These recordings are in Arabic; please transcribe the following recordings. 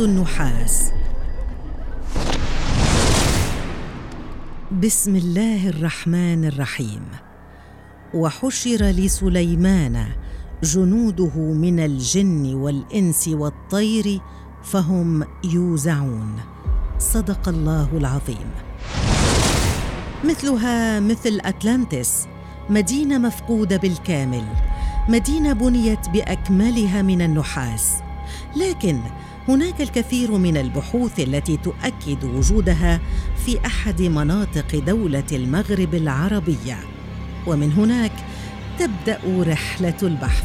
النحاس. بسم الله الرحمن الرحيم. وحشر لسليمان جنوده من الجن والإنس والطير فهم يوزعون. صدق الله العظيم. مثلها مثل أتلانتس مدينة مفقودة بالكامل. مدينة بنيت بأكملها من النحاس. لكن هناك الكثير من البحوث التي تؤكد وجودها في أحد مناطق دولة المغرب العربية. ومن هناك تبدأ رحلة البحث.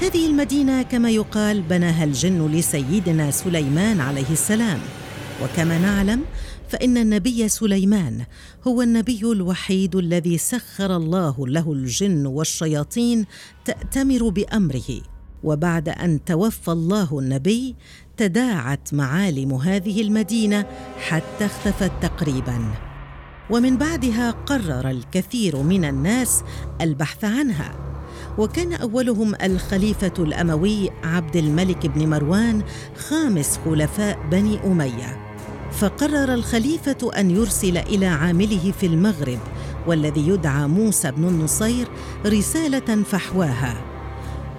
هذه المدينة كما يقال بناها الجن لسيدنا سليمان عليه السلام. وكما نعلم فإن النبي سليمان هو النبي الوحيد الذي سخر الله له الجن والشياطين تأتمر بأمره. وبعد أن توفى الله النبي تداعت معالم هذه المدينة حتى اختفت تقريبا. ومن بعدها قرر الكثير من الناس البحث عنها. وكان أولهم الخليفة الأموي عبد الملك بن مروان خامس خلفاء بني أمية. فقرر الخليفة أن يرسل إلى عامله في المغرب والذي يدعى موسى بن النصير رسالة فحواها.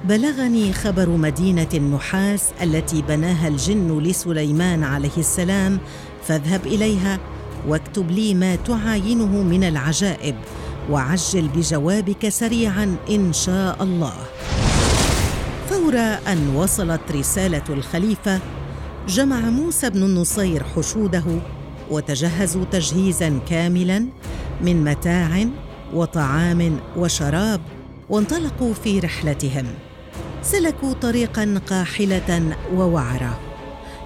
بلغني خبر مدينة النحاس التي بناها الجن لسليمان عليه السلام فاذهب إليها واكتب لي ما تعاينه من العجائب وعجل بجوابك سريعا إن شاء الله. فور أن وصلت رسالة الخليفة جمع موسى بن النصير حشوده وتجهزوا تجهيزا كاملا من متاع وطعام وشراب وانطلقوا في رحلتهم. سلكوا طريقا قاحلة ووعرة.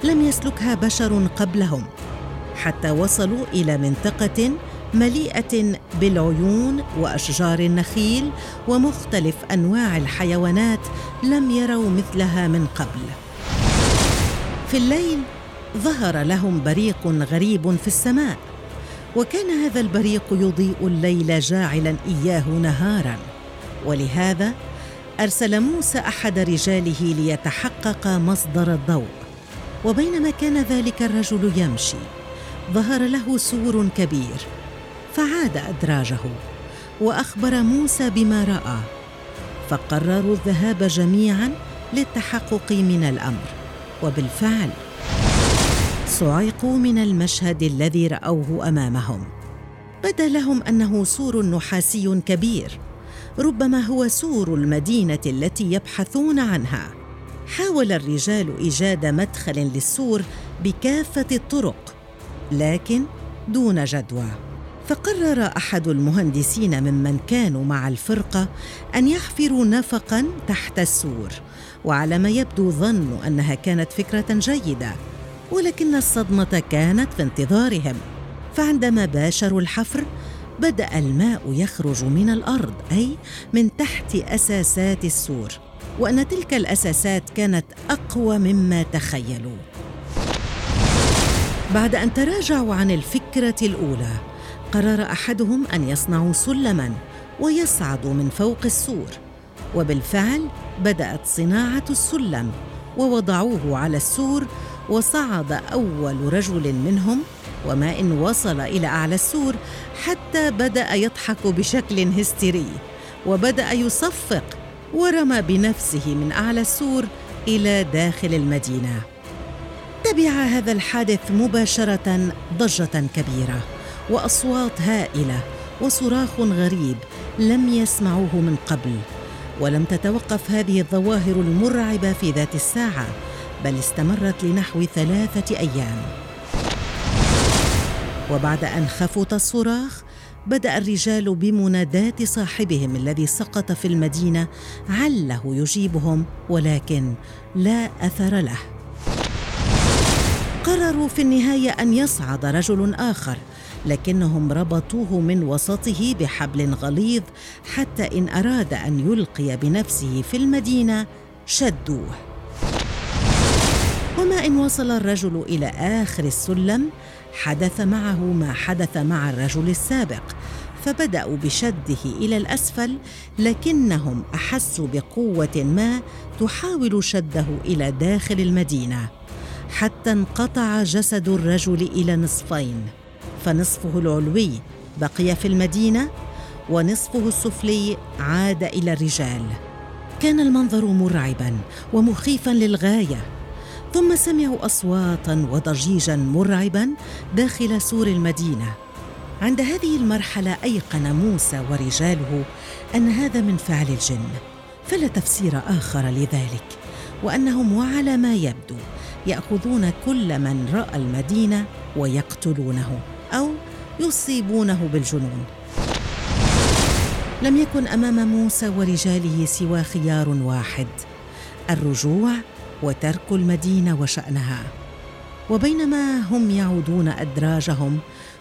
لم يسلكها بشر قبلهم حتى وصلوا إلى منطقة مليئة بالعيون وأشجار النخيل ومختلف أنواع الحيوانات لم يروا مثلها من قبل. في الليل ظهر لهم بريق غريب في السماء وكان هذا البريق يضيء الليل جاعلا إياه نهارا. ولهذا أرسل موسى أحد رجاله ليتحقق مصدر الضوء. وبينما كان ذلك الرجل يمشي ظهر له سور كبير فعاد أدراجه وأخبر موسى بما رأى فقرروا الذهاب جميعا للتحقق من الأمر. وبالفعل صعقوا من المشهد الذي رأوه أمامهم. بدا لهم أنه سور نحاسي كبير ربما هو سور المدينة التي يبحثون عنها. حاول الرجال إيجاد مدخل للسور بكافة الطرق لكن دون جدوى. فقرر أحد المهندسين ممن كانوا مع الفرقة أن يحفروا نفقا تحت السور وعلى ما يبدو ظنوا أنها كانت فكرة جيدة ولكن الصدمة كانت في انتظارهم. فعندما باشروا الحفر بدأ الماء يخرج من الأرض أي من تحت أساسات السور. وأن تلك الأساسات كانت أقوى مما تخيلوا. بعد أن تراجعوا عن الفكرة الأولى قرر أحدهم أن يصنعوا سلما ويصعدوا من فوق السور. وبالفعل بدأت صناعة السلم ووضعوه على السور وصعد أول رجل منهم وما إن وصل إلى أعلى السور حتى بدأ يضحك بشكل هستيري وبدأ يصفق ورمى بنفسه من أعلى السور إلى داخل المدينة. تبع هذا الحادث مباشرة ضجة كبيرة وأصوات هائلة وصراخ غريب لم يسمعوه من قبل ولم تتوقف هذه الظواهر المرعبة في ذات الساعة بل استمرت لنحو ثلاثة أيام. وبعد أن خفت الصراخ بدأ الرجال بمناداة صاحبهم الذي سقط في المدينة عله يجيبهم ولكن لا أثر له. قرروا في النهاية أن يصعد رجل آخر لكنهم ربطوه من وسطه بحبل غليظ حتى إن أراد أن يلقي بنفسه في المدينة شدوه. وما إن وصل الرجل إلى آخر السلم حدث معه ما حدث مع الرجل السابق فبدأوا بشده إلى الأسفل لكنهم أحسوا بقوة ما تحاول شده إلى داخل المدينة. حتى انقطع جسد الرجل إلى نصفين فنصفه العلوي بقي في المدينة ونصفه السفلي عاد إلى الرجال. كان المنظر مرعبا ومخيفا للغاية. ثم سمعوا أصواتا وضجيجا مرعبا داخل سور المدينة. عند هذه المرحلة أيقن موسى ورجاله أن هذا من فعل الجن فلا تفسير آخر لذلك وأنهم وعلى ما يبدو يأخذون كل من رأى المدينة ويقتلونه أو يصيبونه بالجنون. لم يكن أمام موسى ورجاله سوى خيار واحد الرجوع وترك المدينة وشأنها. وبينما هم يعودون أدراجهم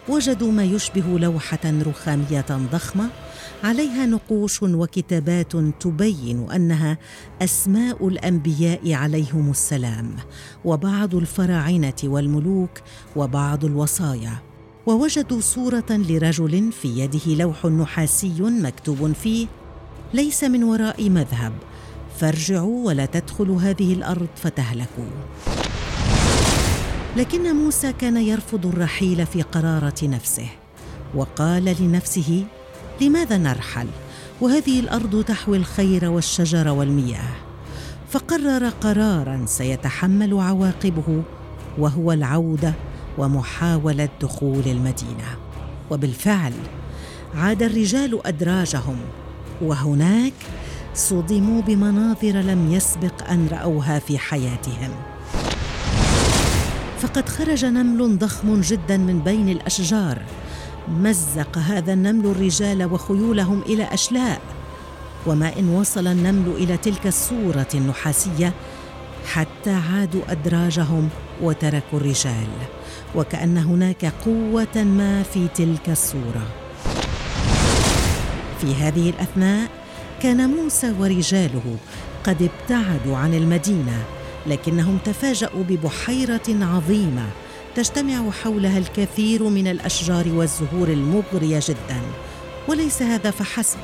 وجدوا ما يشبه لوحة رخامية ضخمة عليها نقوش وكتابات تبين أنها أسماء الأنبياء عليهم السلام وبعض الفراعنة والملوك وبعض الوصايا. ووجدوا صورة لرجل في يده لوح نحاسي مكتوب فيه ليس من وراء مذهب. فارجعوا ولا تدخلوا هذه الأرض فتهلكوا. لكن موسى كان يرفض الرحيل في قرارة نفسه وقال لنفسه لماذا نرحل؟ وهذه الأرض تحوي الخير والشجر والمياه. فقرر قرارا سيتحمل عواقبه وهو العودة ومحاولة دخول المدينة. وبالفعل عاد الرجال أدراجهم وهناك صدموا بمناظر لم يسبق أن رأوها في حياتهم. فقد خرج نمل ضخم جدا من بين الأشجار. مزق هذا النمل الرجال وخيولهم إلى أشلاء. وما إن وصل النمل إلى تلك الصورة النحاسية حتى عادوا أدراجهم وتركوا الرجال. وكأن هناك قوة ما في تلك الصورة. في هذه الأثناء كان موسى ورجاله قد ابتعدوا عن المدينة لكنهم تفاجأوا ببحيرة عظيمة تجتمع حولها الكثير من الأشجار والزهور المغرية جدا. وليس هذا فحسب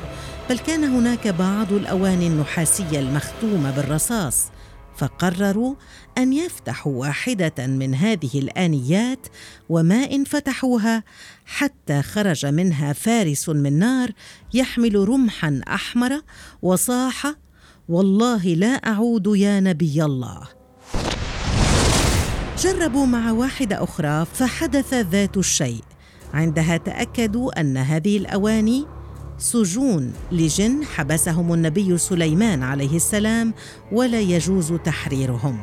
بل كان هناك بعض الاواني النحاسية المختومة بالرصاص فقرروا أن يفتحوا واحدة من هذه الآنيات وما ان فتحوها حتى خرج منها فارس من نار يحمل رمحا أحمر وصاح والله لا أعود يا نبي الله. جربوا مع واحدة أخرى فحدث ذات الشيء. عندها تأكدوا أن هذه الأواني سجون لجن حبسهم النبي سليمان عليه السلام ولا يجوز تحريرهم.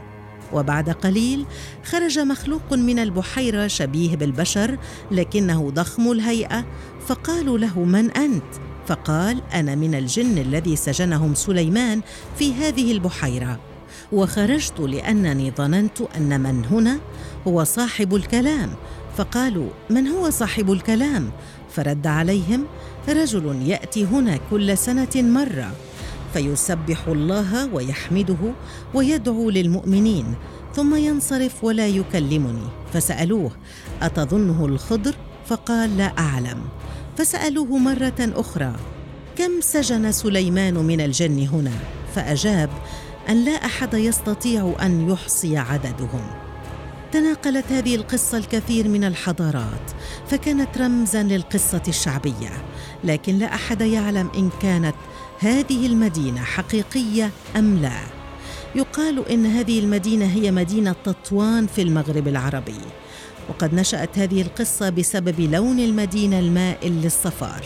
وبعد قليل خرج مخلوق من البحيرة شبيه بالبشر لكنه ضخم الهيئة. فقالوا له من أنت؟ فقال أنا من الجن الذي سجنهم سليمان في هذه البحيرة. وخرجت لأنني ظننت أن من هنا هو صاحب الكلام. فقالوا من هو صاحب الكلام؟ فرد عليهم رجل يأتي هنا كل سنة مرة فيسبح الله ويحمده ويدعو للمؤمنين ثم ينصرف ولا يكلمني. فسألوه أتظنه الخضر؟ فقال لا أعلم. فسألوه مرة أخرى كم سجن سليمان من الجن هنا؟ فأجاب أن لا أحد يستطيع أن يحصي عددهم. تناقلت هذه القصة الكثير من الحضارات فكانت رمزا للقصة الشعبية لكن لا أحد يعلم إن كانت هذه المدينة حقيقية أم لا. يقال إن هذه المدينة هي مدينة تطوان في المغرب العربي وقد نشأت هذه القصة بسبب لون المدينة المائل للصفار.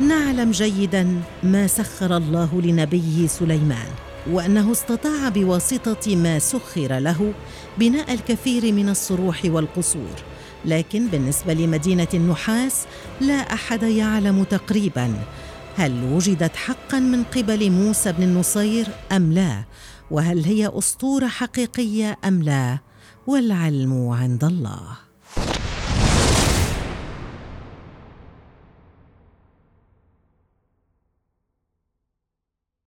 نعلم جيدا ما سخر الله لنبيه سليمان. وأنه استطاع بواسطة ما سخر له بناء الكثير من الصروح والقصور لكن بالنسبة لمدينة النحاس لا أحد يعلم تقريبا هل وجدت حقا من قبل موسى بن النصير أم لا وهل هي أسطورة حقيقية أم لا والعلم عند الله.